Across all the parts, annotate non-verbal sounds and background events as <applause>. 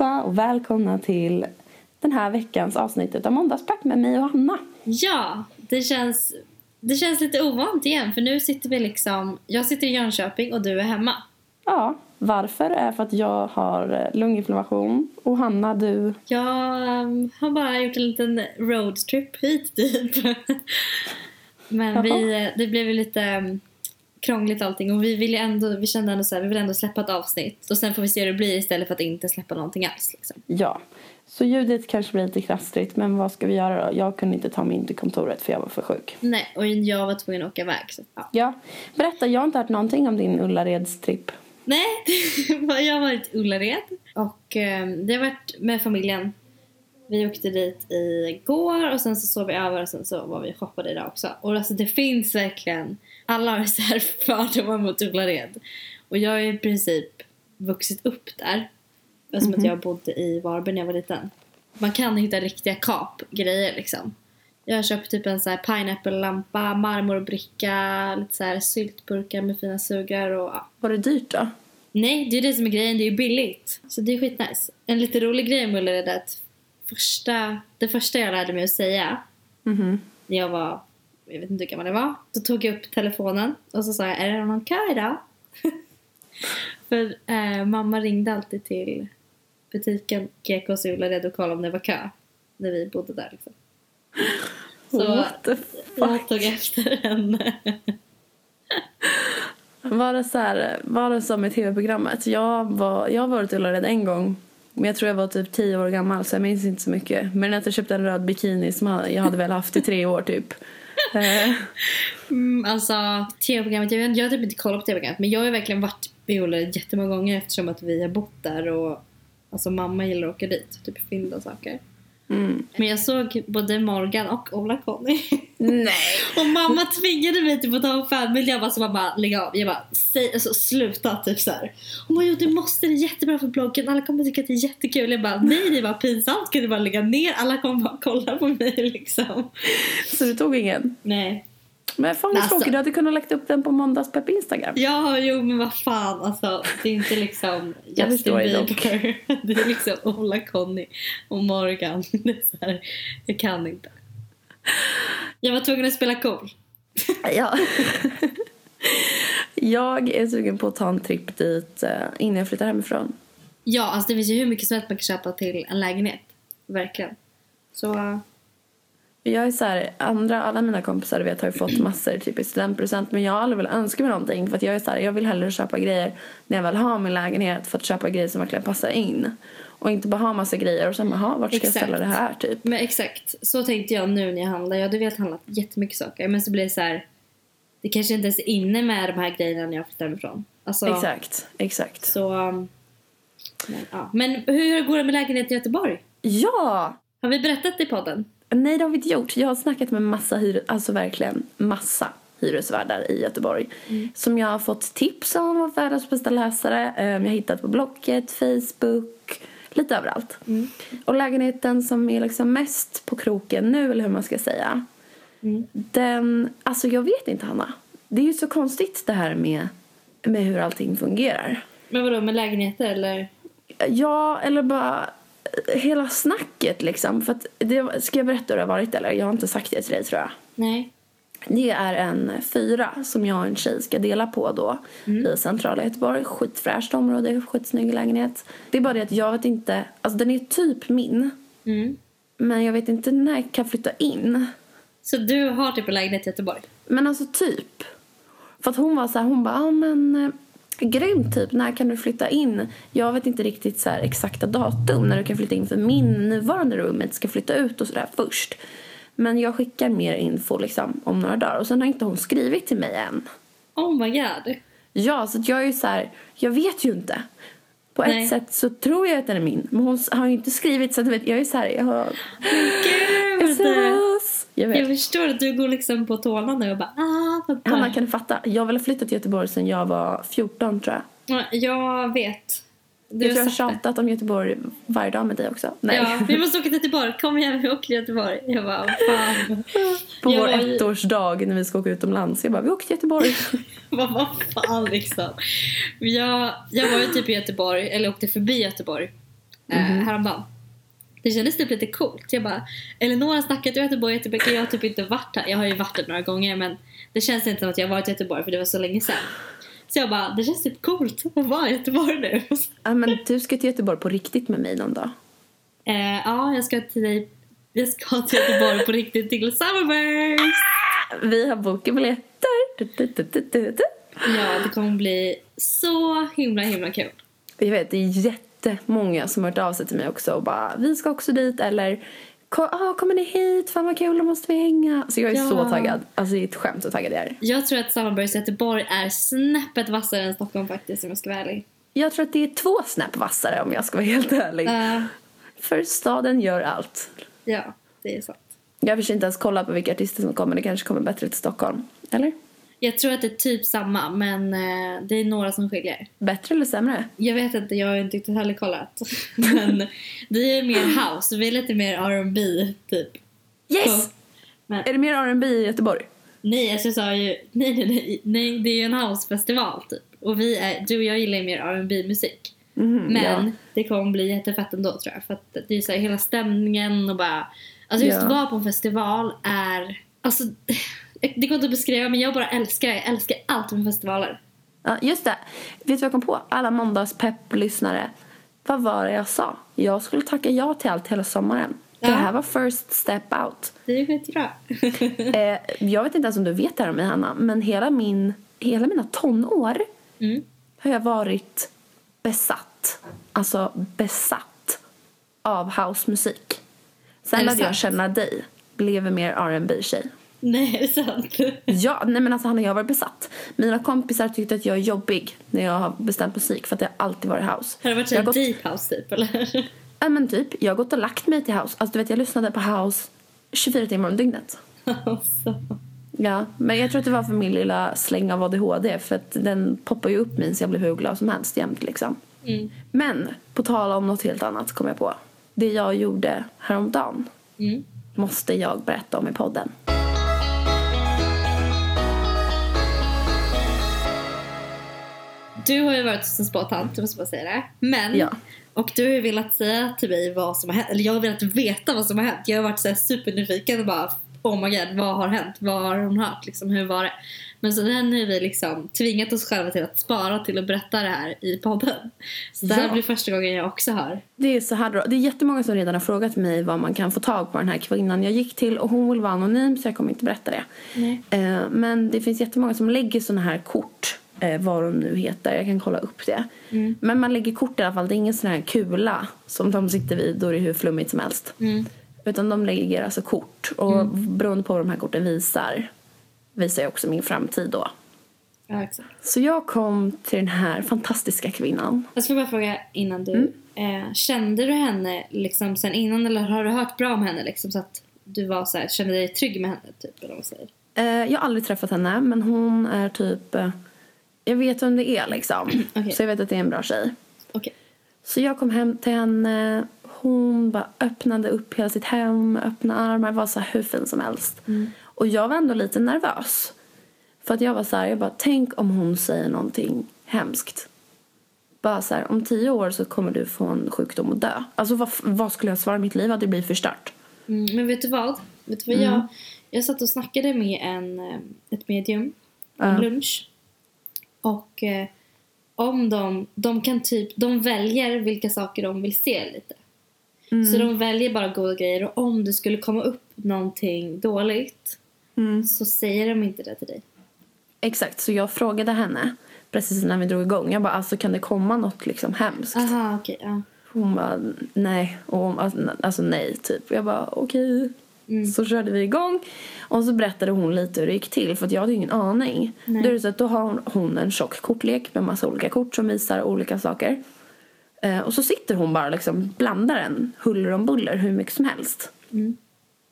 allihopa och välkomna till den här veckans avsnittet av Måndagspepp med mig och Hanna. Ja, det känns, det känns lite ovant igen för nu sitter vi liksom, jag sitter i Jönköping och du är hemma. Ja, varför är för att jag har eh, lunginflammation och Hanna du... Jag um, har bara gjort en liten roadtrip hit typ. <laughs> Men vi, det blev ju lite um, krångligt allting och vi, ville ändå, vi kände ändå så här, vi vill ändå släppa ett avsnitt och sen får vi se hur det blir istället för att inte släppa någonting alls. Liksom. Ja, så ljudet kanske blir lite krassligt men vad ska vi göra då? Jag kunde inte ta mig in till kontoret för jag var för sjuk. Nej, och jag var tvungen att åka iväg. Så, ja. Ja, berätta, jag har inte hört någonting om din Ullareds-tripp. Nej, <laughs> jag har varit i Ullared och eh, det har varit med familjen. Vi åkte dit igår och sen så sov vi över och sen så var vi och shoppade idag också. Och alltså det finns verkligen, alla har så här <laughs> fördomar mot Ullared. Och jag har i princip vuxit upp där. Eftersom att jag bodde i Varberg när jag var liten. Man kan hitta riktiga kap-grejer liksom. Jag har köpt typ en så här pineapple-lampa, marmorbricka, lite så här syltburkar med fina sugrör och ja. Var det dyrt då? Nej, det är det som är grejen. Det är ju billigt. Så det är skitnice. En lite rolig grej med Ullared är att första, det första jag lärde mig att säga Mhm. när jag var, jag vet inte hur gammal jag var, då tog jag upp telefonen och så sa jag är det någon kö idag? <laughs> För eh, mamma ringde alltid till butiken Gekås i Ullared och kollade om det var kö när vi bodde där liksom. <laughs> Så jag tog efter henne. <laughs> Var det, så här, var det som i tv-programmet? Jag, var, jag har varit i Ullared en gång. Men jag tror jag var typ tio år gammal så jag minns inte så mycket. Men att jag köpte en röd bikini som jag hade väl haft i tre år typ. Eh. Mm, alltså tv-programmet, jag, jag har typ inte kollat på tv-programmet men jag har verkligen varit i jättemånga gånger eftersom att vi har bott där och alltså mamma gillar att åka dit, typ fynda saker mm. Men jag såg både Morgan och Ola-Conny. Nej! <laughs> och mamma tvingade mig typ att ta en fanbild. Jag bara så bara lägg av. Jag bara säg, alltså, sluta typ så här. Hon bara jo du måste, det är jättebra för bloggen. Alla kommer tycka att det är jättekul. Jag bara nej det var pinsamt. Kan du bara lägga ner? Alla kommer bara kolla på mig liksom. Så du tog ingen? Nej. Men fan vad Alltså- tråkigt, du hade kunnat lagt upp den på måndagspepp Instagram. Ja, jo men vad fan alltså. Det är inte liksom <laughs> Jag Justin. Bieber. <laughs> Det är liksom Ola-Conny och Morgan. <laughs> Det är så här, jag kan inte. Jag var tvungen att spela cool. Ja. jag är sugen på att ta en tripp dit eh, innan jag flyttar hemifrån. Ja, alltså det finns ju hur mycket som helst man kan köpa till en lägenhet. Verkligen. Så Jag är så här, andra, alla mina kompisar vet, har ju fått massor typ i studentpresent men jag har aldrig velat önska mig någonting för att jag är så här, jag vill hellre köpa grejer när jag väl har min lägenhet för att köpa grejer som verkligen passar in. Och inte bara ha massa grejer och sen bara, "Ha, vart ska Exakt. jag ställa det här typ? Men exakt, så tänkte jag nu när jag handlade. Jag hade velat handla jättemycket saker men så blev det så här. Det kanske inte ens är inne med de här grejerna när jag flyttar hemifrån. Alltså, Exakt, exakt. Så... Men, ja. men hur går det med lägenheten i Göteborg? Ja! Har vi berättat i podden? Nej det har vi inte gjort. Jag har snackat med massa hyres, alltså verkligen massa hyresvärdar i Göteborg. Som jag har fått tips om av världens bästa läsare. Eh, Jag har hittat på Blocket, Facebook, lite överallt. Och lägenheten som är liksom mest på kroken nu, eller hur man ska säga. Den, alltså jag vet inte Hanna. Det är ju så konstigt det här med, med hur allting fungerar. Men vadå, med lägenheter eller? Ja, eller bara hela snacket liksom. För att det, ska jag berätta hur det har varit eller? Jag har inte sagt det till dig tror jag. Nej. Det är en fyra som jag och en tjej ska dela på då i centrala Göteborg. Skitfräscht område, skitsnygg lägenhet. Det är bara det att jag vet inte, alltså den är typ min. Mm. Men jag vet inte när jag kan flytta in. Så du har typ en lägenhet i Göteborg? Men alltså typ. För att hon var så här, hon bara, ja men eh, grymt typ, när kan du flytta in? Jag vet inte riktigt så exakta datum när du kan flytta in för min nuvarande roommate ska flytta ut och sådär först. Men jag skickar mer info liksom om några dagar och sen har inte hon skrivit till mig än. Oh my god. Ja, så jag är ju så här, jag vet ju inte. På Nej. ett sätt så tror jag att den är min. Men hon har ju inte skrivit så att vet, jag är så här, jag har Gud! Jag. Jag förstår att du går liksom på tårna nu och bara ah, pappa. Hanna kan du fatta? Jag väl flyttat till Göteborg sedan jag var 14 tror jag. Ja, Jag vet. Du jag tror jag har tjatat om Göteborg varje dag med dig också. Nej. Ja, vi måste åka till Göteborg. Kom igen, vi åker till Göteborg. Jag bara, fan. På Jag vår var ettårsdag när vi ska åka utomlands. Jag bara, vi åker till Göteborg. <laughs> Vad vad fan liksom. Jag, jag var ju typ i Göteborg, eller åkte förbi Göteborg eh, häromdagen. Det kändes typ lite coolt. Jag bara, Elinor har snackat i Göteborg jättemycket, jag har typ inte varit här. Jag har ju varit där några gånger men det känns inte som att jag varit i Göteborg för det var så länge sedan. Så jag bara, det känns typ coolt att vara i Göteborg nu. Ja, men du ska till Göteborg på riktigt med mig någon dag. Eh, ja, jag ska till dig. Jag ska till Göteborg på riktigt till Summerburst! Vi har bokat biljetter. Ja, det kommer bli så himla himla kul. Jag vet, det är jättemånga som har hört av sig till mig också och bara vi ska också dit eller "Ko- ah, kommer ni hit? Fan vad kul, då måste vi hänga. Så jag är Ja. så taggad. Alltså det är ett skämt så taggad jag är. Jag tror att Summerburst Göteborg är snäppet vassare än Stockholm faktiskt om jag ska vara ärlig. Jag tror att det är två snäpp vassare om jag ska vara helt ärlig. Eh, För staden gör allt. ja, det är sant. Jag har inte ens kollat på vilka artister som kommer. Det kanske kommer bättre till Stockholm. Eller? Jag tror att det är typ samma men eh, det är några som skiljer. Bättre eller sämre? Jag vet inte, jag har inte riktigt heller kollat. <laughs> men det är mer house, vi är lite mer R&B typ. Yes! Så- Men, Är det mer R&B i Göteborg? nej, alltså jag sa ju, nej, nej, nej, nej, det är ju en housefestival typ. Och vi är, du och jag gillar ju mer R&B musik Mhm, Men ja. det kommer bli jättefett ändå tror jag. För att det är så här, hela stämningen och bara... Alltså just Ja. att vara på en festival är... Alltså, det går inte att beskriva men jag bara älskar Jag älskar allt med festivaler. Ja, just det. Vet du vad jag kom på? Alla måndagspepp-lyssnare. Vad var det jag sa? Jag skulle tacka ja till allt hela sommaren. Det Ja. här var first step out. Det är skitbra. <laughs> Eh, jag vet inte ens om du vet det här om mig, Hanna. Men hela, min, hela mina tonår mm. har jag varit besatt. Alltså besatt av housemusik. Sen Är det lärde jag känna dig. Blev mer rb tjej Nej, är det sant? Ja, nej men alltså Hanna, jag har varit besatt. Mina kompisar tyckte att jag är jobbig när jag har bestämt musik för att jag alltid varit house. Har det varit jag här gått, deep house typ eller? ja, men typ, jag har gått och lagt mig till house. Alltså du vet, jag lyssnade på house 24 timmar om dygnet. <laughs> alltså. Ja, men jag tror att det var för min lilla släng av ADHD för att den poppar ju upp min så jag blir hur glad som helst jämt liksom. Mm. Men på tal om något helt annat kom jag på. Det jag gjorde häromdagen Mm. måste jag berätta om i podden. Du har ju varit hos en spatant, jag måste bara säga det. Men, Ja. och du har ju velat säga till mig vad som har hänt. Eller jag har velat veta vad som har hänt. Jag har varit så supernyfiken och bara Oh my god, vad har hänt? Vad har hon hört? Liksom, hur var det? Men så nu har vi liksom tvingat oss själva till att spara till att berätta det här i podden. Så det här Ja. blir första gången jag också hör. Det är så här då. Det är jättemånga som redan har frågat mig vad man kan få tag på den här kvinnan jag gick till och hon vill vara anonym så jag kommer inte berätta det. Nej. Eh, men det finns jättemånga som lägger såna här kort, eh, vad de nu heter. Jag kan kolla upp det. Men man lägger kort i alla fall. Det är ingen sån här kula som de sitter vid. Då är det hur flummigt som helst. Mm. Utan de lägger alltså kort. Och beroende på vad de här korten visar visar jag också min framtid då. Ja, exakt. Så jag kom till den här fantastiska kvinnan. Jag ska bara fråga innan du. Eh, kände du henne liksom sen innan eller har du hört bra om henne liksom så att du var så här, kände dig trygg med henne typ eller vad säger? Eh, jag har aldrig träffat henne, men hon är typ... Jag vet vem det är, liksom. <clears throat> Okej. Så jag vet att det är en bra tjej. Okej. Så jag kom hem till henne. Hon bara öppnade upp hela sitt hem, öppna armar, var så hur fin som helst. Och jag var ändå lite nervös. För att jag var så här, jag bara, tänk om hon säger någonting hemskt. Bara så här, om tio år så kommer du få en sjukdom och dö. Alltså vad, vad skulle jag svara? Mitt liv hade blivit förstört. Mm, men vet du vad? Vet du vad jag, jag satt och snackade med en, eh, ett medium en Ja. lunch. Och eh, om de, de kan typ, de väljer vilka saker de vill se lite. Så de väljer bara goda grejer och om det skulle komma upp någonting dåligt så säger de inte det till dig. Exakt, så jag frågade henne precis när vi drog igång. Jag bara, alltså kan det komma något liksom hemskt? Aha, okej. ja. Hon bara, nej. Och hon, alltså, alltså nej, typ. Jag bara, okej. Så körde vi igång. Och så berättade hon lite hur det gick till, för jag hade ingen aning. Nej. Då är det så att då har hon, en tjock kortlek med massa olika kort som visar olika saker. Eh, och så sitter hon bara liksom, blandar en huller om buller hur mycket som helst.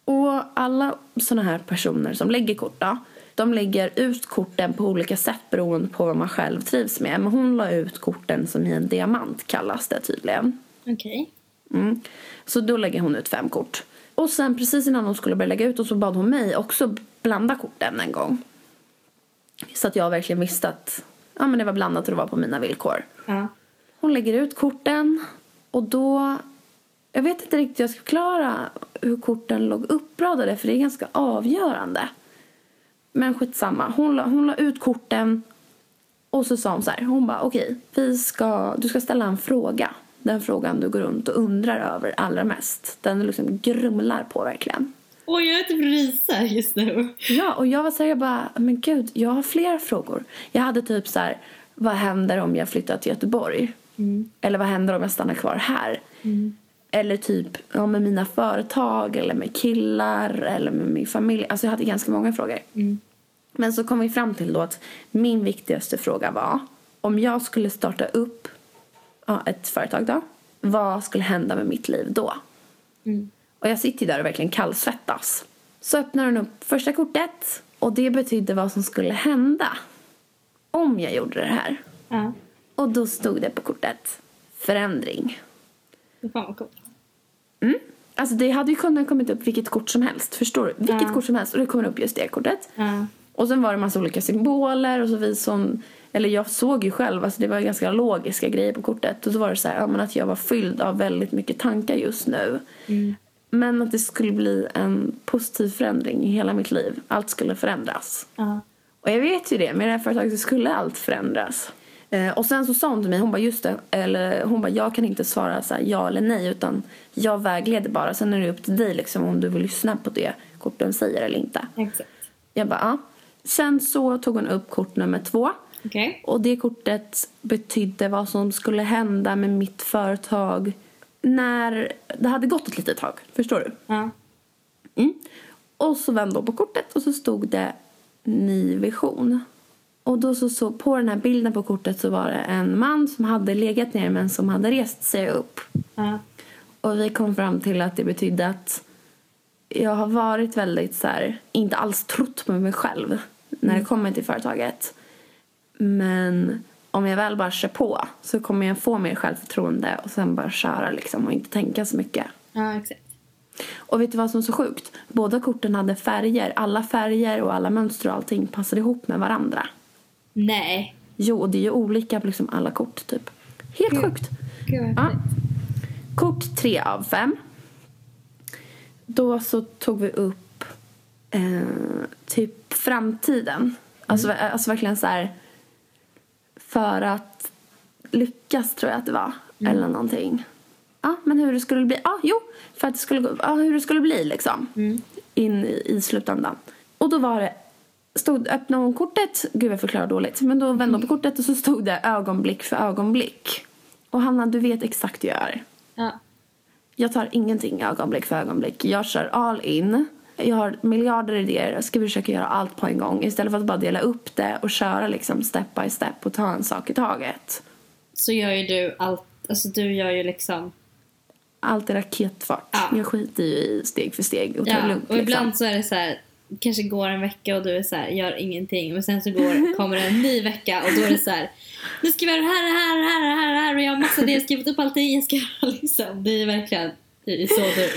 Och alla såna här personer som lägger kort då, de lägger ut korten på olika sätt beroende på vad man själv trivs med. Men hon la ut korten som i en diamant kallas det tydligen. Okej. Mm. Så då lägger hon ut fem kort. Och sen precis innan hon skulle börja lägga ut och så bad hon mig också blanda korten en gång. Så att jag verkligen visste att ja, men det var blandat och det var på mina villkor. Ja. Hon lägger ut korten och då Jag vet inte riktigt hur jag ska förklara hur korten låg uppradade för det är ganska avgörande. Men skitsamma. Hon la, hon la ut korten och så sa hon så här. Hon bara okej, vi ska, du ska ställa en fråga. Den frågan du går runt och undrar över allra mest. Den liksom grumlar på verkligen. Oj, jag är typ risar just nu. Ja, och jag var så här, jag bara, men gud, jag har flera frågor. Jag hade typ så här, vad händer om jag flyttar till Göteborg? Eller vad händer om jag stannar kvar här? Eller typ ja, med mina företag eller med killar eller med min familj. Alltså jag hade ganska många frågor. Men så kom vi fram till då att min viktigaste fråga var om jag skulle starta upp ja, ett företag då, vad skulle hända med mitt liv då? Och jag sitter där och verkligen kallsvettas. Så öppnar hon upp första kortet och det betydde vad som skulle hända om jag gjorde det här. Ja. Och då stod det på kortet förändring. Fan vad coolt. Alltså det hade ju kunnat kommit upp vilket kort som helst. Förstår du? Vilket Ja. kort som helst och det kommer upp just det kortet. Ja. Och sen var det massa olika symboler och så vi som, eller jag såg ju själv, alltså det var ganska logiska grejer på kortet. Och så var det så här, ja, att jag var fylld av väldigt mycket tankar just nu. Men att det skulle bli en positiv förändring i hela mitt liv. Allt skulle förändras. Ja. Och jag vet ju det, med det här företaget skulle allt förändras. Eh, och sen så sa hon till mig, hon bara just det, eller hon bara jag kan inte svara så här, ja eller nej utan jag vägleder bara. Sen är det upp till dig liksom om du vill lyssna på det korten säger eller inte. Exakt. Jag bara ja. Sen så tog hon upp kort nummer två. Okej. Och det kortet betydde vad som skulle hända med mitt företag när det hade gått ett litet tag. Förstår du? Ja. Mm. Och så vände hon på kortet och så stod det ny vision. Och då så, så på den här bilden på kortet så var det en man som hade legat ner men som hade rest sig upp. Ja. Och vi kom fram till att det betydde att jag har varit väldigt så här, inte alls trott på mig själv när det kommer till företaget. Men om jag väl bara kör på så kommer jag få mer självförtroende och sen bara köra liksom och inte tänka så mycket. Ja, exakt. Och vet du vad som är så sjukt? Båda korten hade färger. Alla färger och alla mönster och allting passade ihop med varandra. Nej. Jo, och det är ju olika på liksom alla kort typ. Helt Gud. sjukt. Gud Ja. Kort tre av fem. Då så tog vi upp eh, typ framtiden. Alltså, alltså verkligen så här för att lyckas tror jag att det var. Eller någonting. Ja, men hur det skulle bli. Ja, jo, för att det skulle ja, hur det skulle bli liksom. In i, i slutändan. Och då var det stod, öppnade hon kortet, gud jag förklarar dåligt, men då vände hon på kortet och så stod det ögonblick för ögonblick. Och Hanna, du vet exakt hur jag är. Ja. Jag tar ingenting ögonblick för ögonblick. Jag kör all in. Jag har miljarder idéer. Jag ska försöka göra allt på en gång istället för att bara dela upp det och köra liksom step by step och ta en sak i taget. Så gör ju du allt, alltså du gör ju liksom Allt i raketfart. Ja. Jag skiter ju i steg för steg och tar Ja, det lugnt. och ibland liksom. så är det så här, kanske går en vecka och du är så här, gör ingenting. Men sen så går, <laughs> kommer det en ny vecka och då är det så här, nu ska vi göra det här, det här, det här, det här, det här och jag har massa idéer, jag har skrivit upp allting jag ska göra <laughs> liksom. Det är verkligen, det är så du.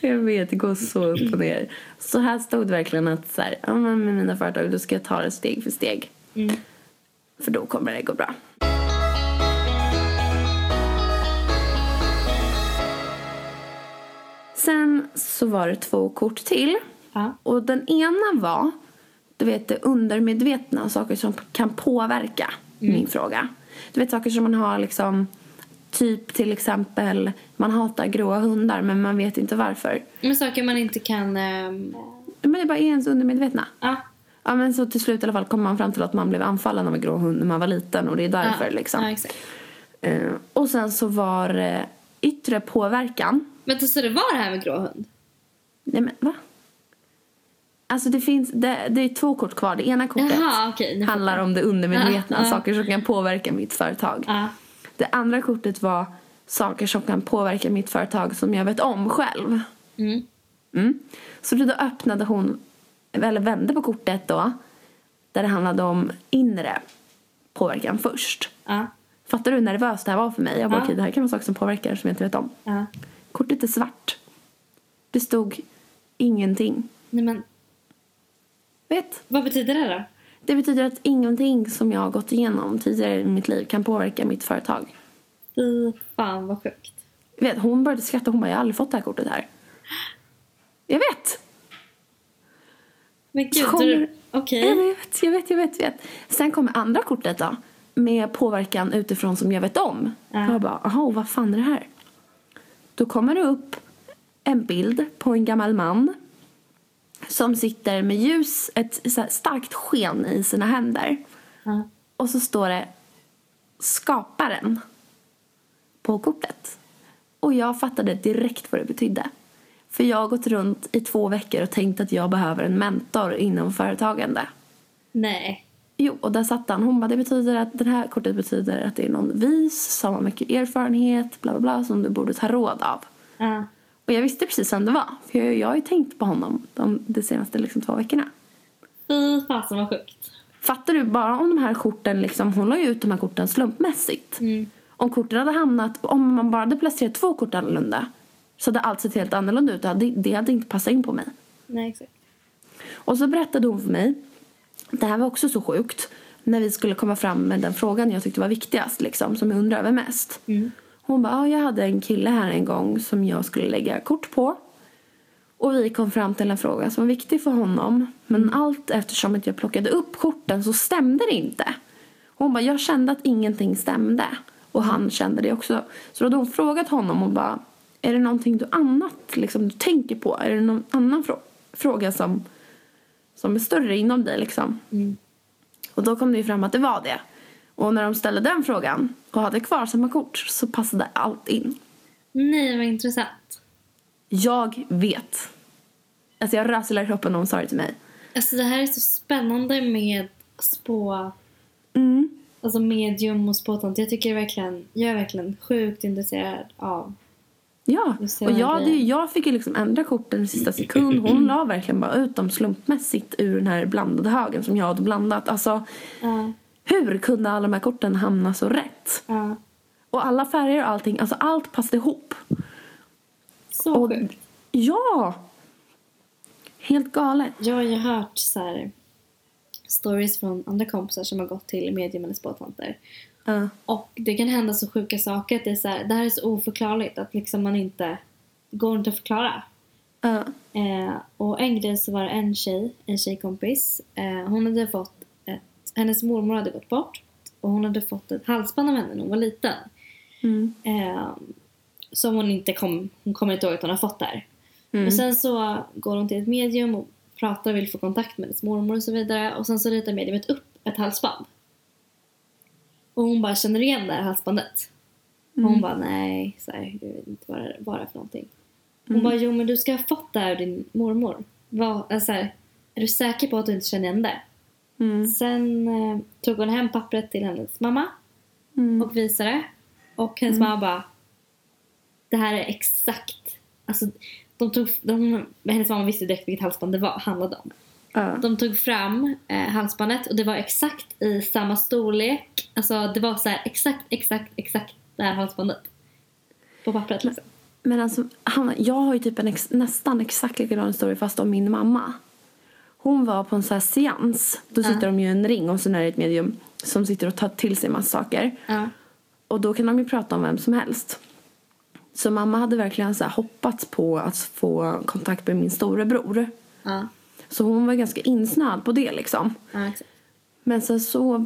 <laughs> Jag vet, det går så upp och ner. Så här stod det verkligen att så här, ja, men med mina företag då ska jag ta det steg för steg. Mm. För då kommer det gå bra. Sen så var det två kort till. Ja. Och den ena var, du vet det undermedvetna, saker som kan påverka min fråga. Du vet saker som man har liksom, typ till exempel, man hatar gråa hundar men man vet inte varför. Men saker man inte kan, ehm, Men det bara är ens undermedvetna. ja. Ja men så till slut i alla fall kom man fram till att man blev anfallen av en grå hund när man var liten och det är därför ja. liksom. Ja, exakt. Eh, och sen så var det yttre påverkan. Men så det var det här med grå hund? Nej men va? Alltså det finns, det, det är två kort kvar. Det ena kortet Jaha, okej. nu handlar om det undermedvetna, ja. saker som kan påverka mitt företag. Det andra kortet var saker som kan påverka mitt företag som jag vet om själv. Mm. Mm. Så då öppnade hon, eller vände på kortet då, där det handlade om inre påverkan först. Ja. Fattar du hur nervöst det här var för mig? Jag bara, Ja. okej, det här kan vara saker som påverkar som jag inte vet om. Ja. Kortet är svart. Det stod ingenting. Nej men, Vet? vad betyder det då? Det betyder att ingenting som jag har gått igenom tidigare i mitt liv kan påverka mitt företag. Fy fan vad sjukt. vet, hon började skratta. Hon bara, jag har aldrig fått det här kortet här. Jag vet! Men gud, du- kommer- okej. Jag vet, jag vet, jag vet, jag vet. Sen kommer andra kortet då. Med påverkan utifrån som jag vet om. Ja. Jag bara, jaha, vad fan är det här? Då kommer det upp en bild på en gammal man. Som sitter med ljus, ett starkt sken i sina händer. Ja. Och så står det skaparen på kortet. Och jag fattade direkt vad det betydde. För jag har gått runt i två veckor och tänkt att jag behöver en mentor inom företagande. Nej. Jo, och där satt han. Hon bara, det betyder att det här kortet betyder att det är någon vis som har mycket erfarenhet, bla bla bla, som du borde ta råd av. Ja. Och jag visste precis vem det var. För jag, jag har ju tänkt på honom de, de senaste liksom, två veckorna. Fy fasen vad sjukt. Fattar du? Bara om de här korten, liksom, hon la ju ut de här korten slumpmässigt. Mm. Om korten hade hamnat, om man bara hade placerat två kort annorlunda så hade allt sett helt annorlunda ut. Det hade, det hade inte passat in på mig. Nej, exakt. Och så berättade hon för mig, det här var också så sjukt, när vi skulle komma fram med den frågan jag tyckte var viktigast, liksom, som jag undrar över mest. Mm. Hon bara, ja, jag hade en kille här en gång som jag skulle lägga kort på. Och vi kom fram till en fråga som var viktig för honom. Men allt eftersom att jag plockade upp korten så stämde det inte. Hon bara, jag kände att ingenting stämde. Och han kände det också. Så då hade hon frågat honom och bara, är det någonting du annat liksom, du tänker på? Är det någon annan frå- fråga som, som är större inom dig liksom? Mm. Och då kom det ju fram att det var det. Och när de ställde den frågan och hade kvar samma kort så passade allt in. Nej, vad intressant. Jag vet. Alltså jag rös hela kroppen när hon sa det till mig. Alltså det här är så spännande med spå, Mm. alltså medium och spåtant. Jag tycker verkligen, jag är verkligen sjukt intresserad av. Ja, det, och jag, grejen. jag fick ju liksom ändra korten i sista sekund. Hon la verkligen bara ut dem slumpmässigt ur den här blandade högen som jag hade blandat. Alltså, Ja, hur kunde alla de här korten hamna så rätt? ja. Och alla färger och allting, alltså allt passade ihop. Så Och, sjukt. ja! Helt galet. Jag har ju hört så här, stories från andra kompisar som har gått till medium eller spåtanter. Ja. Och det kan hända så sjuka saker att det är så här, det här är så oförklarligt att liksom man inte, det går inte att förklara. Ja. Eh, och en grej så var det en tjej, en tjejkompis. Eh, hon hade fått hennes mormor hade gått bort och hon hade fått ett halsband av henne när hon var liten. Mm. Eh, som hon inte kom, hon kommer inte ihåg att hon har fått där. Mm. Och sen så går hon till ett medium och pratar och vill få kontakt med hennes mormor och så vidare. Och sen så ritar mediumet upp ett halsband. Och hon bara känner igen det här halsbandet. Och Mm. hon bara nej, så här, jag vet inte vad det, vad det är för någonting. Hon bara jo men du ska ha fått det här av din mormor. Vad, alltså här, är du säker på att du inte känner igen det? Mm. Sen eh, tog hon hem pappret till hennes mamma Mm. och visade. Och hennes mamma bara det här är exakt, alltså de tog, de, hennes mamma visste direkt vilket halsband det var, handlade om. Ja. De tog fram eh, halsbandet och det var exakt i samma storlek. Alltså det var så här exakt, exakt, exakt det här halsbandet. På pappret liksom. Men alltså, Hanna, jag har ju typ en ex, nästan exakt likadan historia fast om min mamma. Hon var på en sån här seans. Då sitter de ju i en ring och så är det ett medium som sitter och tar till sig massa saker. Och då kan de ju prata om vem som helst. Så mamma hade verkligen så hoppats på att få kontakt med min storebror. Ja. Så hon var ganska insnöad på det liksom. Ja. Men sen så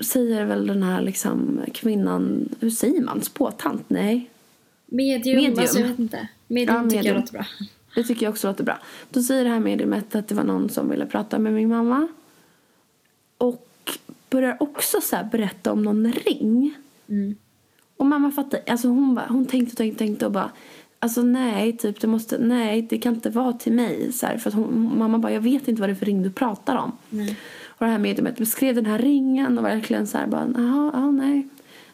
säger väl den här liksom kvinnan, hur säger man? Spåtant? Nej. Medium, Medium. alltså jag vet inte. Medium Ja, tycker medium. jag låter bra. Det tycker jag också låter bra. Då säger det här mediumet att det var någon som ville prata med min mamma. Och börjar också så berätta om någon ring. Mm. Och mamma fattar, alltså hon, bara, hon tänkte och tänkte, tänkte och bara Alltså nej, typ det måste, nej det kan inte vara till mig. Så här, för hon, mamma bara, jag vet inte vad det är för ring du pratar om. Nej. Och det här mediumet beskrev den här ringen och verkligen så här bara, jaha, ja, nej.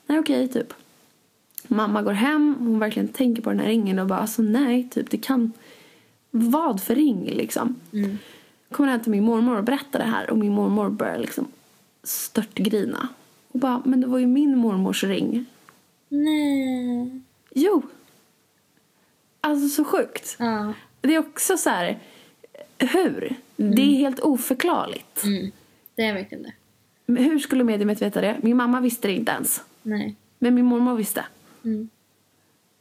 Nej okej, typ. Mamma går hem, hon verkligen tänker på den här ringen och bara, alltså nej, typ det kan, vad för ring liksom. Mm. Kommer hem till min mormor och berättar det här och min mormor börjar liksom störtgrina. Och bara, men det var ju min mormors ring. Nej. Jo! Alltså så sjukt. Ja. Det är också så här, hur? Det är helt oförklarligt. Mm. Det är verkligen det. Men hur skulle mediumet veta det? Min mamma visste det inte ens. Nej. Men min mormor visste. Mm.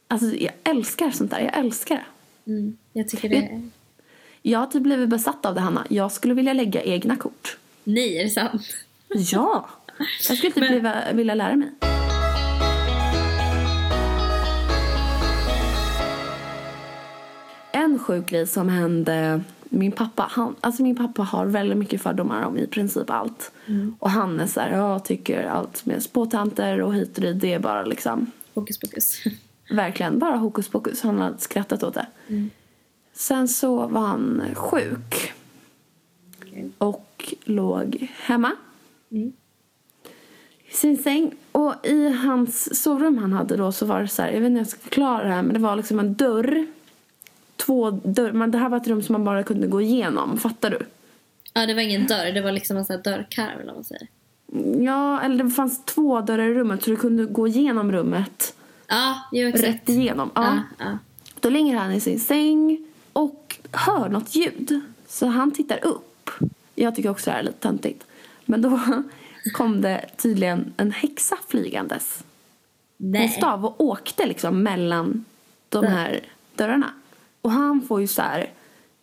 Alltså jag älskar sånt där. Jag älskar det. Mm. Jag tycker det är... Jag har typ blivit besatt av det Hanna. Jag skulle vilja lägga egna kort. Nej, är det sant? <laughs> Ja! Jag skulle typ Men- vilja, vilja lära mig. En sjuk grej som hände min pappa, han, alltså min pappa har väldigt mycket fördomar om i princip allt. Och han är så här, jag tycker allt med spåtanter och hit och dit, det är bara liksom Hokus pokus. <laughs> verkligen bara hokus pokus. Han har skrattat åt det. Sen så var han sjuk Okej. och låg hemma Mm. i sin säng. Och i hans sovrum han hade då så var det så här, jag vet inte hur jag ska förklara det här, men det var liksom en dörr. Två dörr, men det här var ett rum som man bara kunde gå igenom, fattar du? Ja, det var ingen dörr. Det var liksom en sån här dörrkarm eller vad man säger. Ja, eller det fanns två dörrar i rummet så du kunde gå igenom rummet Ja, jo exakt. rätt igenom. Ja. Ja, ja. Då ligger han i sin säng och hör något ljud. Så han tittar upp. Jag tycker också det här är lite töntigt. Men då <laughs> kom det tydligen en häxa flygandes. Hon Nej. stav och åkte liksom mellan de här dörrarna. Och han får ju så här,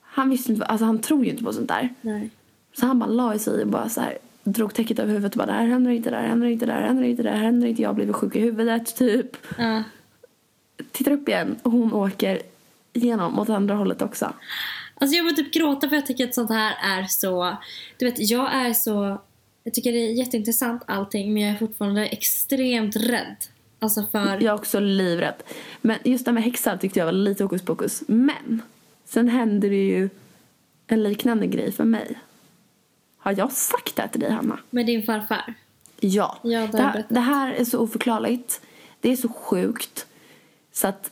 han visste inte, alltså han tror ju inte på sånt där. Nej. Så han bara la sig och bara så här, drog täcket över huvudet och bara det här händer inte, det här händer inte, det här händer inte, det här händer inte, jag blivit sjuk i huvudet typ. Ja. Tittar upp igen och hon åker igenom åt andra hållet också. Alltså jag vill typ gråta för jag tycker att sånt här är så... Du vet, jag är så... Jag tycker det är jätteintressant allting men jag är fortfarande extremt rädd. Alltså för... Jag är också livrädd. Men just det med häxor tyckte jag var lite hokus pokus. Men sen hände det ju en liknande grej för mig. Har jag sagt det här till dig, Hanna? Med din farfar. Ja. Ja, det här, det här är så oförklarligt. Det är så sjukt. Så att...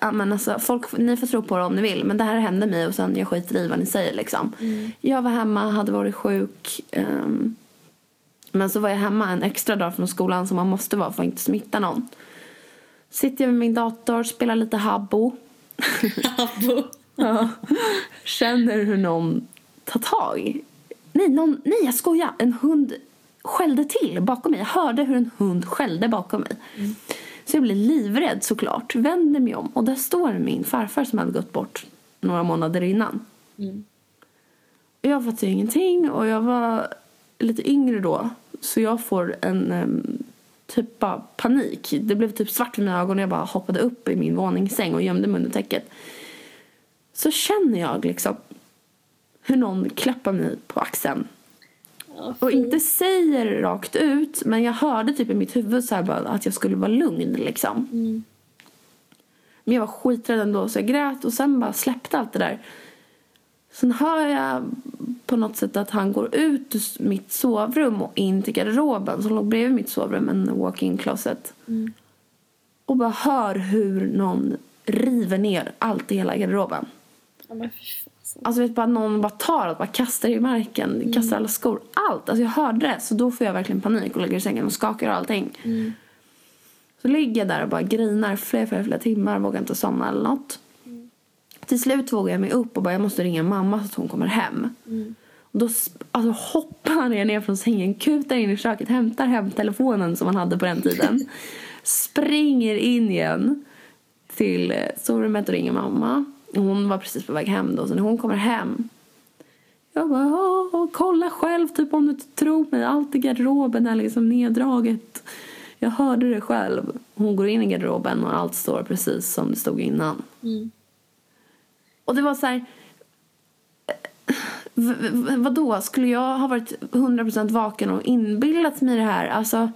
Äh, men alltså, folk, ni får tro på det om ni vill, men det här hände mig och sen jag skiter i vad ni säger. Liksom. Mm. Jag var hemma, hade varit sjuk. ehm, men så var jag hemma en extra dag från skolan som man måste vara för att inte smitta någon. Sitter jag med min dator, spelar lite Habbo. <laughs> Abo. Ja. Känner hur någon tar tag. Nej, någon, nej, jag skojar. En hund skällde till bakom mig. Jag hörde hur en hund skällde bakom mig. Så jag blir livrädd såklart. Vänder mig om och där står min farfar som hade gått bort några månader innan. Mm. Jag fattade ju ingenting och jag var lite yngre då. Så jag får en em, typ bara panik. Det blev typ svart i mina ögon och jag bara hoppade upp i min våningssäng och gömde mig under täcket. Så känner jag liksom hur någon klappar mig på axeln. Ja, Och inte säger rakt ut, men jag hörde typ i mitt huvud så här bara att jag skulle vara lugn liksom. Mm. Men jag var skiträdd ändå så jag grät och sen bara släppte allt det där. Sen hör jag på något sätt att han går ut ur mitt sovrum och in till garderoben som låg bredvid mitt sovrum, en walk-in closet. Mm. Och bara hör hur någon river ner allt i hela garderoben. Ja, men fy. Alltså vet bara någon bara tar allt, bara kastar i marken, kastar alla skor, allt. Alltså jag hörde det så då får jag verkligen panik och ligger i sängen och skakar och allting. Mm. Så ligger jag där och bara grinar flera, flera, flera timmar, vågar inte somna eller något. Till slut vågar jag mig upp och bara jag måste ringa mamma så att hon kommer hem. Mm. Och då alltså, hoppar jag ner från sängen, kutar in i köket, hämtar hem telefonen som man hade på den tiden. <laughs> springer in igen till eh, sovrummet och ringer mamma. Hon var precis på väg hem då, så när hon kommer hem jag bara, "Åh, kolla själv typ om du inte tror mig. Allt i garderoben är liksom neddraget. Jag hörde det själv. Hon går in i garderoben och allt står precis som det stod innan. Mm. Och det var så här... V- vadå? Skulle jag ha varit 100% vaken och inbillat mig det här? Alltså,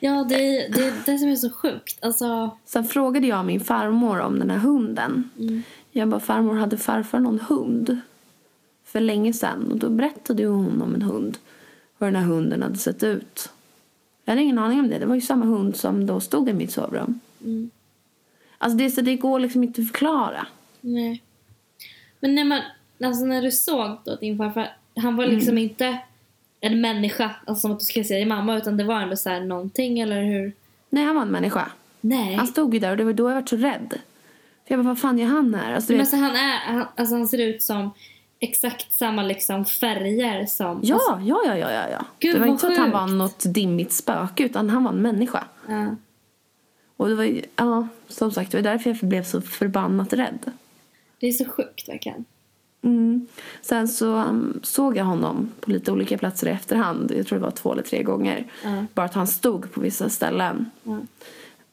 Ja, det är det, är det som är så sjukt. Alltså, sen frågade jag min farmor om den här hunden. mm. Jag bara, farmor, hade farfar någon hund? För länge sedan. Och då berättade ju hon om en hund. Hur den här hunden hade sett ut. Jag hade ingen aning om det. Det var ju samma hund som då stod i mitt sovrum. Mm. Alltså det, så det går liksom inte att förklara. Nej. Men när, man, alltså när du såg då din farfar, han var liksom Mm. inte en människa, alltså som att du skulle säga mamma, utan det var ändå så här någonting, eller hur? Nej, han var en människa. Nej. Han stod ju där och det var då jag var så rädd. Jag bara, vad fan gör han här? Alltså, Men alltså han, är, han, alltså han ser ut som exakt samma liksom färger som... ja, Alltså, ja, ja, ja, ja. Gud, det var inte så att han var något dimmigt spöke utan han var en människa. ja. Och det var ju, ja, som sagt, det var därför jag blev så förbannat rädd. Det är så sjukt verkligen. Mm. Sen så um, såg jag honom på lite olika platser i efterhand. Jag tror det var två eller tre gånger. Ja. Bara att han stod på vissa ställen. Ja.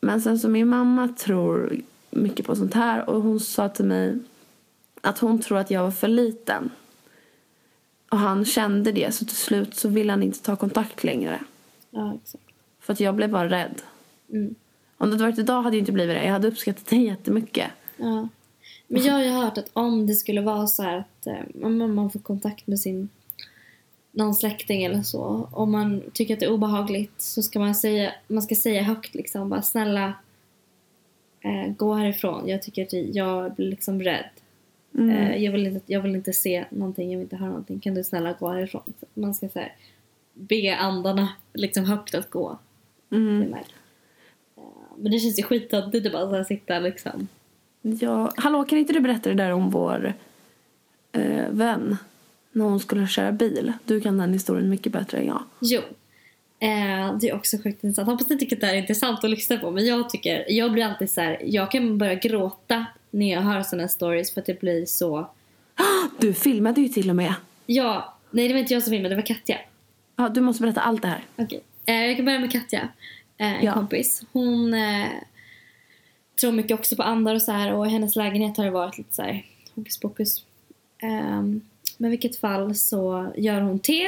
Men sen så min mamma tror mycket på sånt här och hon sa till mig att hon tror att jag var för liten. Och han kände det så till slut så ville han inte ta kontakt längre. Ja, exakt. För att jag blev bara rädd. Mm. Om det hade varit idag hade jag inte blivit det. Jag hade uppskattat det jättemycket. Ja. Men jag har ju hört att om det skulle vara så här att eh, man får kontakt med sin någon släkting eller så. Om man tycker att det är obehagligt så ska man säga, man ska säga högt liksom bara snälla eh, gå härifrån. Jag tycker att jag blir liksom rädd. Mm. Eh, jag, vill inte, jag vill inte se någonting, jag vill inte höra någonting. Kan du snälla gå härifrån? Så man ska så här, be andarna liksom högt att gå. Mm. mig. Eh, men det känns ju skittöntigt att bara så här sitta liksom. Ja, hallå, kan inte du berätta det där om vår eh, vän? När hon skulle köra bil. Du kan den historien mycket bättre än jag. Jo. Eh, det är också sjukt intressant. Hoppas ni tycker att det här är intressant att lyssna på. Men jag tycker, jag blir alltid så här, jag kan börja gråta när jag hör sådana stories för att det blir så. <gasps> Du filmade ju till och med. Ja, nej det var inte jag som filmade, det var Katja. Ja, du måste berätta allt det här. Okej. Eh, jag kan börja med Katja, eh, en Ja. kompis. Hon eh, tror mycket också på andar och så här och i hennes lägenhet har det varit lite så här hokus pokus. Um, men i vilket fall så gör hon te.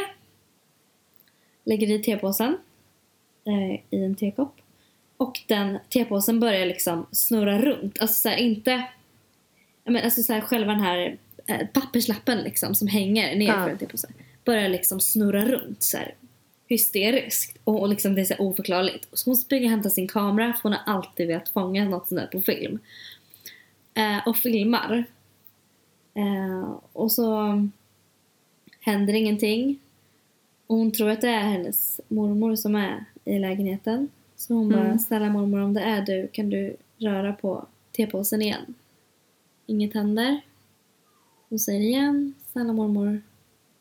Lägger i tepåsen eh, i en tekopp. Och den tepåsen börjar liksom snurra runt. Alltså så här, inte... Men alltså så här, själva den här eh, papperslappen liksom som hänger ner Ja. för en tepåse. Börjar liksom snurra runt så här hysteriskt. Och, och liksom det är så oförklarligt. Så hon springer och hämtar sin kamera för hon har alltid velat fånga något sånt där på film. Eh, och filmar. Eh, och så händer ingenting. Och hon tror att det är hennes mormor som är i lägenheten. Så hon bara, Mm. snälla mormor om det är du kan du röra på tepåsen igen. Inget händer. Hon säger igen, snälla mormor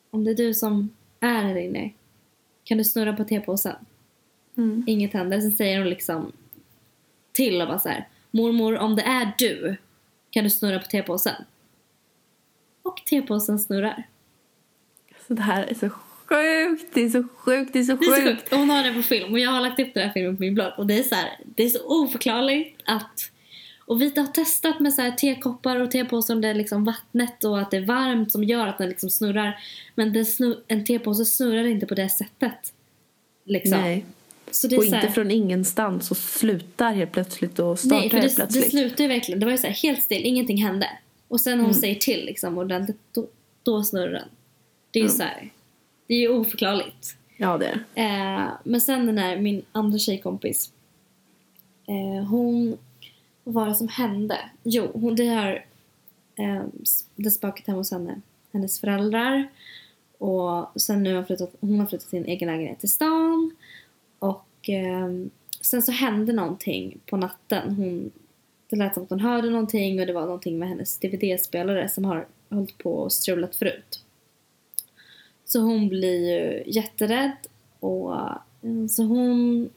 om det är du som är här inne kan du snurra på tepåsen? Mm. Inget händer. Sen säger hon liksom till och bara så här. Mormor, om det är du kan du snurra på tepåsen. Och tepåsen snurrar. Så det här är så sjukt, det är så sjukt, det är så Det är så sjukt. sjukt. Och hon har det på film och jag har lagt upp den här filmen på min blogg och det är så här, det är så oförklarligt att och vi har testat med så här tekoppar och tepåsar om det är liksom vattnet och att det är varmt som gör att den liksom snurrar. Men den snur, en tepåse snurrar inte på det sättet. Liksom. Nej. Så det Och så här, inte från ingenstans och slutar helt plötsligt och startar Nej, för helt det, det plötsligt. slutar ju verkligen. Det var ju så här, helt still, ingenting hände. Och sen när hon Mm. säger till liksom ordentligt, då, då snurrar den. Det är ju Mm. så här, det är ju oförklarligt. Ja, det är. Eh, men sen den här, min andra tjejkompis. Eh, hon, vad var det som hände? Jo, hon, det har eh, det spökat hemma hos henne. Hennes föräldrar. Och sen nu har flyttat, hon har flyttat till en egen lägenhet i stan. Och eh, sen så hände någonting på natten. Hon, det lät som att hon hörde någonting och det var någonting med hennes DVD-spelare som har hållit på och strulat förut. Så hon blir ju jätterädd och eh, så hon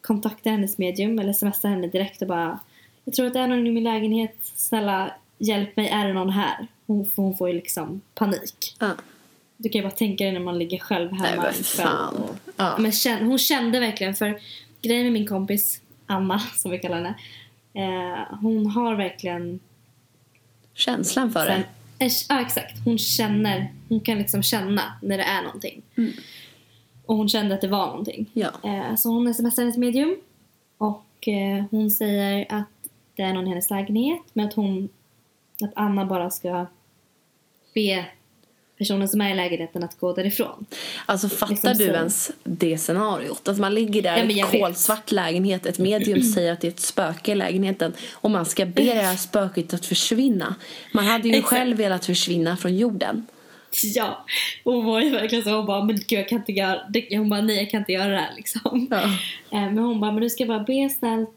kontaktar hennes medium eller smsar henne direkt och bara Jag tror att det är någon i min lägenhet, snälla hjälp mig, är det någon här? Hon, hon får ju liksom panik. Ja. Du kan ju bara tänka dig när man ligger själv Nej, hemma men en kväll fan. och Ja. men känn, hon kände verkligen för grejen med min kompis Anna <laughs> som vi kallar henne. Eh, hon har verkligen Känslan för det. Eh, Ja exakt, hon känner, hon kan liksom känna när det är någonting. Mm. Och hon kände att det var någonting. Ja. Eh, så hon smsar hennes medium och eh, hon säger att det är någon i hennes lägenhet men att hon, att Anna bara ska be personen som är i lägenheten att gå därifrån. Alltså fattar Liksom du så. ens det scenariot? Att man ligger där Ja, i jag en kolsvart lägenhet, ett medium <clears throat> säger att det är ett spöke i lägenheten och man ska be det här spöket att försvinna. Man hade ju Exakt. själv velat försvinna från jorden. Ja, hon var ju verkligen så. Hon bara, men gud jag kan inte göra det. Hon bara, nej jag kan inte göra det här liksom. Ja. Eh, Men hon bara, men du ska bara be snällt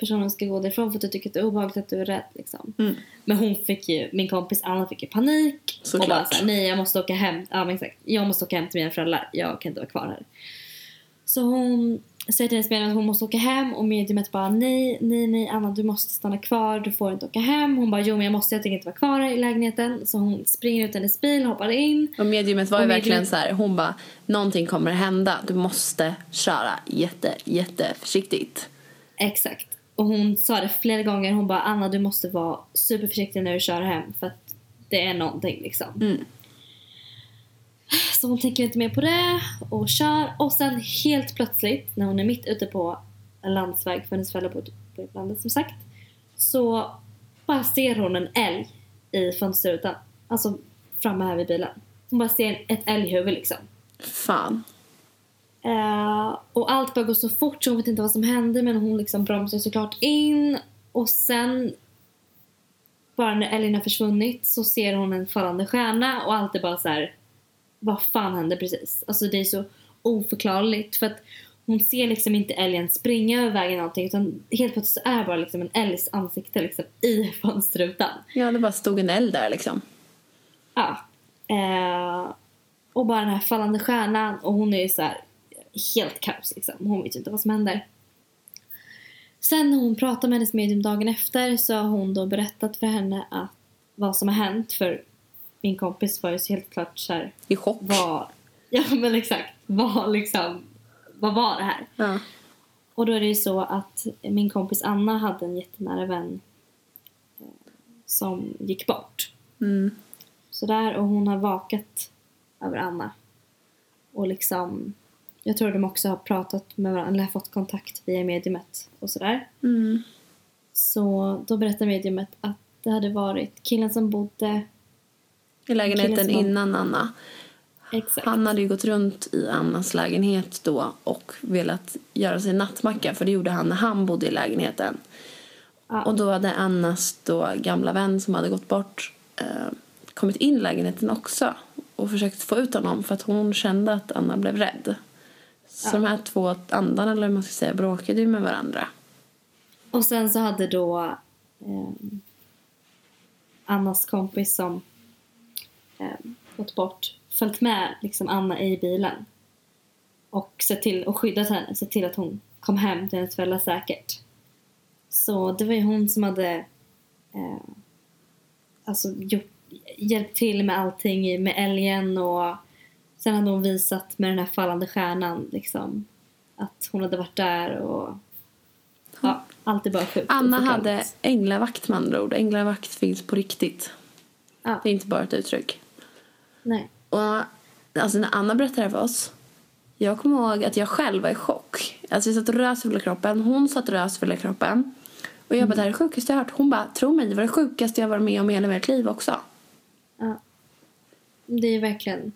personen ska gå därifrån för att du tycker att det är obehagligt att du är rädd liksom. Mm. Men hon fick ju, min kompis Anna fick ju panik. Såklart. Och bara såhär, nej jag måste åka hem. Ja men exakt. Jag måste åka hem till mina föräldrar. Jag kan inte vara kvar här. Så hon säger till medium att hon måste åka hem och mediumet bara nej, nej, nej Anna du måste stanna kvar, du får inte åka hem. Hon bara jo men jag måste, jag tänker inte vara kvar i lägenheten. Så hon springer ut hennes bil, hoppar in. Och mediumet var ju Och mediumet- verkligen så här, hon bara, någonting kommer hända, du måste köra jätte, jätte försiktigt. Exakt. Och hon sa det flera gånger, hon bara Anna du måste vara superförsiktig när du kör hem för att det är någonting liksom. Mm. Så hon tänker inte mer på det och kör och sen helt plötsligt när hon är mitt ute på en landsväg för hennes föräldrar bor på landet som sagt så bara ser hon en älg i fönsterrutan. Alltså framme här vid bilen. Hon bara ser ett älghuvud liksom. Fan. Eh, och allt bara går så fort så hon vet inte vad som händer men hon liksom bromsar såklart in och sen bara när älgen har försvunnit så ser hon en fallande stjärna och allt är bara så här. vad fan hände precis? Alltså det är så oförklarligt för att hon ser liksom inte älgen springa över vägen någonting utan helt plötsligt så är bara liksom en älgs ansikte liksom i <laughs> fönsterrutan. Ja, det bara stod en eld där liksom. Ja. Eh, och bara den här fallande stjärnan och hon är ju så här helt kaos liksom. Hon vet ju inte vad som händer. Sen när hon pratar med hennes medium dagen efter så har hon då berättat för henne att vad som har hänt för min kompis var ju så helt klart så här, I chock. vad, <laughs> ja men exakt, vad liksom, vad var det här? Ja. Och då är det ju så att min kompis Anna hade en jättenära vän eh, som gick bort. Mm. Sådär, och hon har vakat över Anna. Och liksom, jag tror de också har pratat med varandra, eller har fått kontakt via mediumet och sådär. Mm. Så då berättar mediumet att det hade varit killen som bodde, I lägenheten som- innan Anna. exakt, Han hade ju gått runt i Annas lägenhet då och velat göra sig nattmacka för det gjorde han när han bodde i lägenheten. ja, Och då hade Annas då gamla vän som hade gått bort eh, kommit in i lägenheten också och försökt få ut honom för att hon kände att Anna blev rädd. Så Ja. de här två andarna, eller man ska säga, bråkade ju med varandra. Och sen så hade då eh, Annas kompis som eh, gått bort följt med liksom Anna i bilen. Och sett till och skyddat henne, sett till att hon kom hem till hennes föräldrar säkert. Så det var ju hon som hade eh, alltså gjort, hjälpt till med allting med älgen och sen hade hon visat med den här fallande stjärnan liksom att hon hade varit där och ja, allt är bara sjukt Anna hade änglavakt med andra ord. Änglavakt finns på riktigt. Ja, Det är inte bara ett uttryck. nej. Och alltså när Anna berättade det för oss. Jag kommer ihåg att jag själv var i chock. Alltså jag satt och rös över kroppen. Hon satt och rös över kroppen. Och jag bara, det här är det sjukaste jag har hört. Hon bara, tro mig, det var det sjukaste jag varit med om i hela mitt liv också. Ja. Det är verkligen...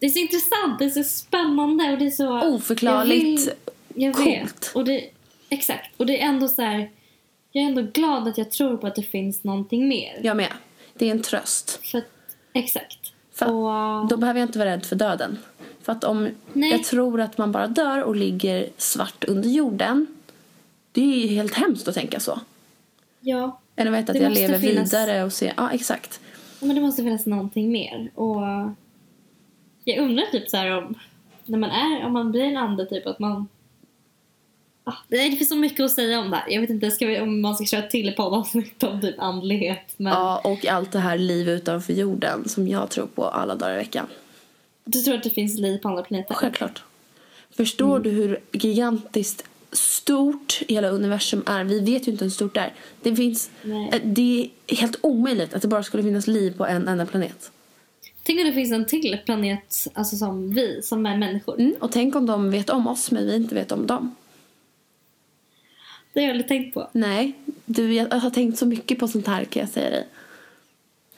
Det är så intressant, det är så spännande och det är så... Oförklarligt Jag, coolt. vet. Och det, exakt. Och det är ändå så här... Jag är ändå glad att jag tror på att det finns någonting mer. Jag med. Det är en tröst. För exakt. För och, Då behöver jag inte vara rädd för döden. För att om Nej. jag tror att man bara dör och ligger svart under jorden. Det är ju helt hemskt att tänka så. ja, Eller vet att jag lever finnas- vidare och ser, ja exakt. men det måste finnas någonting mer. Och jag undrar typ så här om... När man är, om man blir en ande typ att man... Ah, det finns så mycket att säga om det här. Jag vet inte ska vi, om man ska köra till poddavsnitt <laughs> om typ andlighet. Men Ja, och allt det här liv utanför jorden som jag tror på alla dagar i veckan. du tror att det finns liv på andra planeter? Självklart. Förstår du hur gigantiskt stort hela universum är? Vi vet ju inte hur stort det är. Det, finns, Nej. eh, det är helt omöjligt att det bara skulle finnas liv på en enda planet. Tänk om det finns en till planet alltså som vi, som är människor. Mm. Och tänk om de vet om oss men vi inte vet om dem. Det har jag aldrig tänkt på. Nej, du, jag har tänkt så mycket på sånt här kan jag säga dig.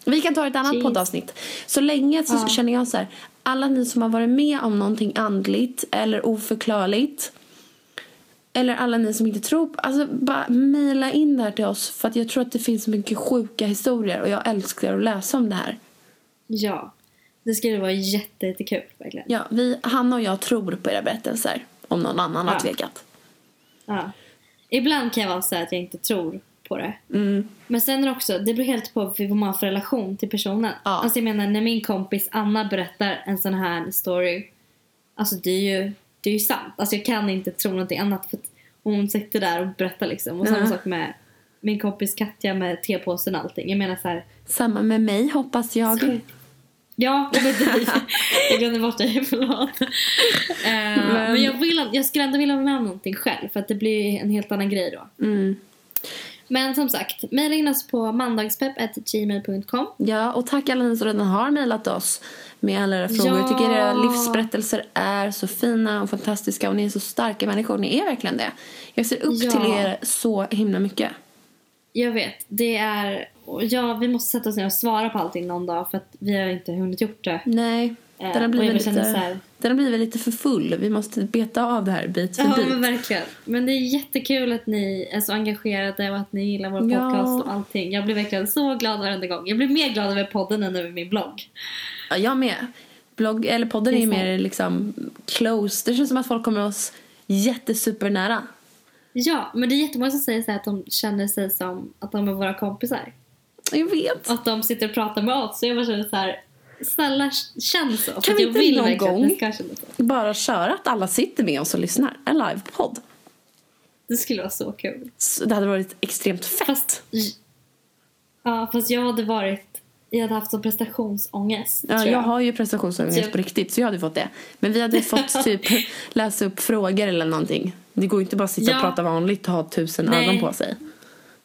Vi kan ta ett annat Jeez. poddavsnitt. Så länge så Ja. känner jag så här. Alla ni som har varit med om någonting andligt eller oförklarligt. Eller alla ni som inte tror på, Alltså bara mejla in det här till oss. För att jag tror att det finns så mycket sjuka historier. Och jag älskar att läsa om det här. Ja. Det skulle vara jätte, jättekul verkligen. Ja, vi, Hanna och jag tror på era berättelser. Om någon annan har Ja. tvekat. Ja. Ibland kan jag vara så att jag inte tror på det. Mm. Men sen är det också, det beror helt på vad man har för relation till personen. Ja. Alltså jag menar när min kompis Anna berättar en sån här story. Alltså det är ju det är ju sant. Alltså jag kan inte tro någonting annat för hon sitter där och berättar liksom. Och samma Ja. sak med min kompis Katja med tepåsen och allting. Jag menar så här. Samma med mig hoppas jag. Ja, och med dig. <laughs> jag glömde bort dig, förlåt. Eh, men jag, vill, jag skulle ändå vilja vara med om någonting själv för att det blir en helt annan grej då. Mm. Men som sagt, mejla in oss på mandagspepp.gmail.com. Ja, och tack alla ni som redan har mejlat oss med alla era frågor. Jag tycker Ja. era livsberättelser är så fina och fantastiska och ni är så starka människor. Ni är verkligen det. Jag ser upp Ja. till er så himla mycket. Jag vet, det är... Ja, vi måste sätta oss ner och svara på allting någon dag för att vi har inte hunnit gjort det. Nej, Eh, den har blivit lite, här- den har blivit lite för full. Vi måste beta av det här bit för Ja, bit. men verkligen. Men det är jättekul att ni är så engagerade och att ni gillar vår Ja. podcast och allting. Jag blir verkligen så glad varenda gång. Jag blir mer glad över podden än över min blogg. Ja, jag med. Blogg, eller podden är är mer liksom close. Det känns som att folk kommer oss jättesupernära. Ja, men det är jättemånga som säger så att de känner sig som att de är våra kompisar. Jag vet. Och att de sitter och pratar med oss. Så jag bara känner så här, snälla känn så. Kan vi jag inte vill någon gång-. Bara köra att alla sitter med oss och lyssnar. En livepodd. Det skulle vara så kul. Så Det hade varit extremt fett. Fast, ja, fast jag hade varit, jag hade haft sån prestationsångest. Ja, jag jag. har ju prestationsångest Så- på riktigt så jag hade fått det. Men vi hade fått <laughs> typ läsa upp frågor eller någonting. Det går ju inte bara att sitta och Ja. prata vanligt och ha tusen Nej. ögon på sig.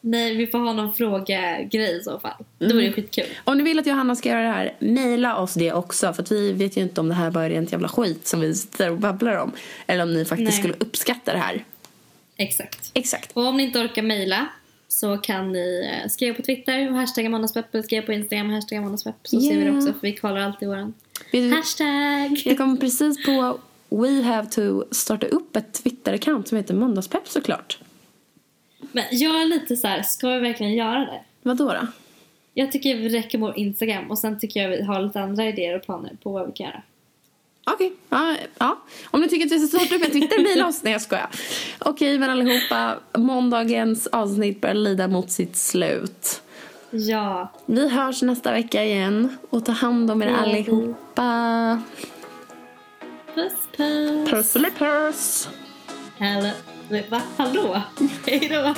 Nej, vi får ha någon frågegrej i så fall. Då Mm. är det skitkul. Om ni vill att Johanna ska göra det här, mejla oss det också. För vi vet ju inte om det här bara är rent jävla skit som vi sitter och babblar om. Eller om ni faktiskt Nej. skulle uppskatta det här. Exakt. Exakt. Och om ni inte orkar mejla så kan ni eh, skriva på Twitter och hashtagga måndagspepp eller skriva på Instagram och hashtagga måndagspepp så ser vi det Yeah. också för vi kollar alltid våran hashtag. jag kom precis på We have to starta upp ett Twitter-account som heter Måndagspepp såklart. Men jag är lite så här, ska vi verkligen göra det? Vad då? då? Jag tycker vi räcker med Instagram och sen tycker jag vi har lite andra idéer och planer på vad vi kan göra. Okej, ja, ja. Om ni tycker att vi ska starta upp en Twitter, mejla oss. Nej, jag skojar. Okej, men allihopa. Måndagens avsnitt börjar lida mot sitt slut. Ja, Vi hörs nästa vecka igen. Och ta hand om er allihopa. Puss puss. Pusselipuss! Hallå. Va? Hallå? <laughs> Hej då.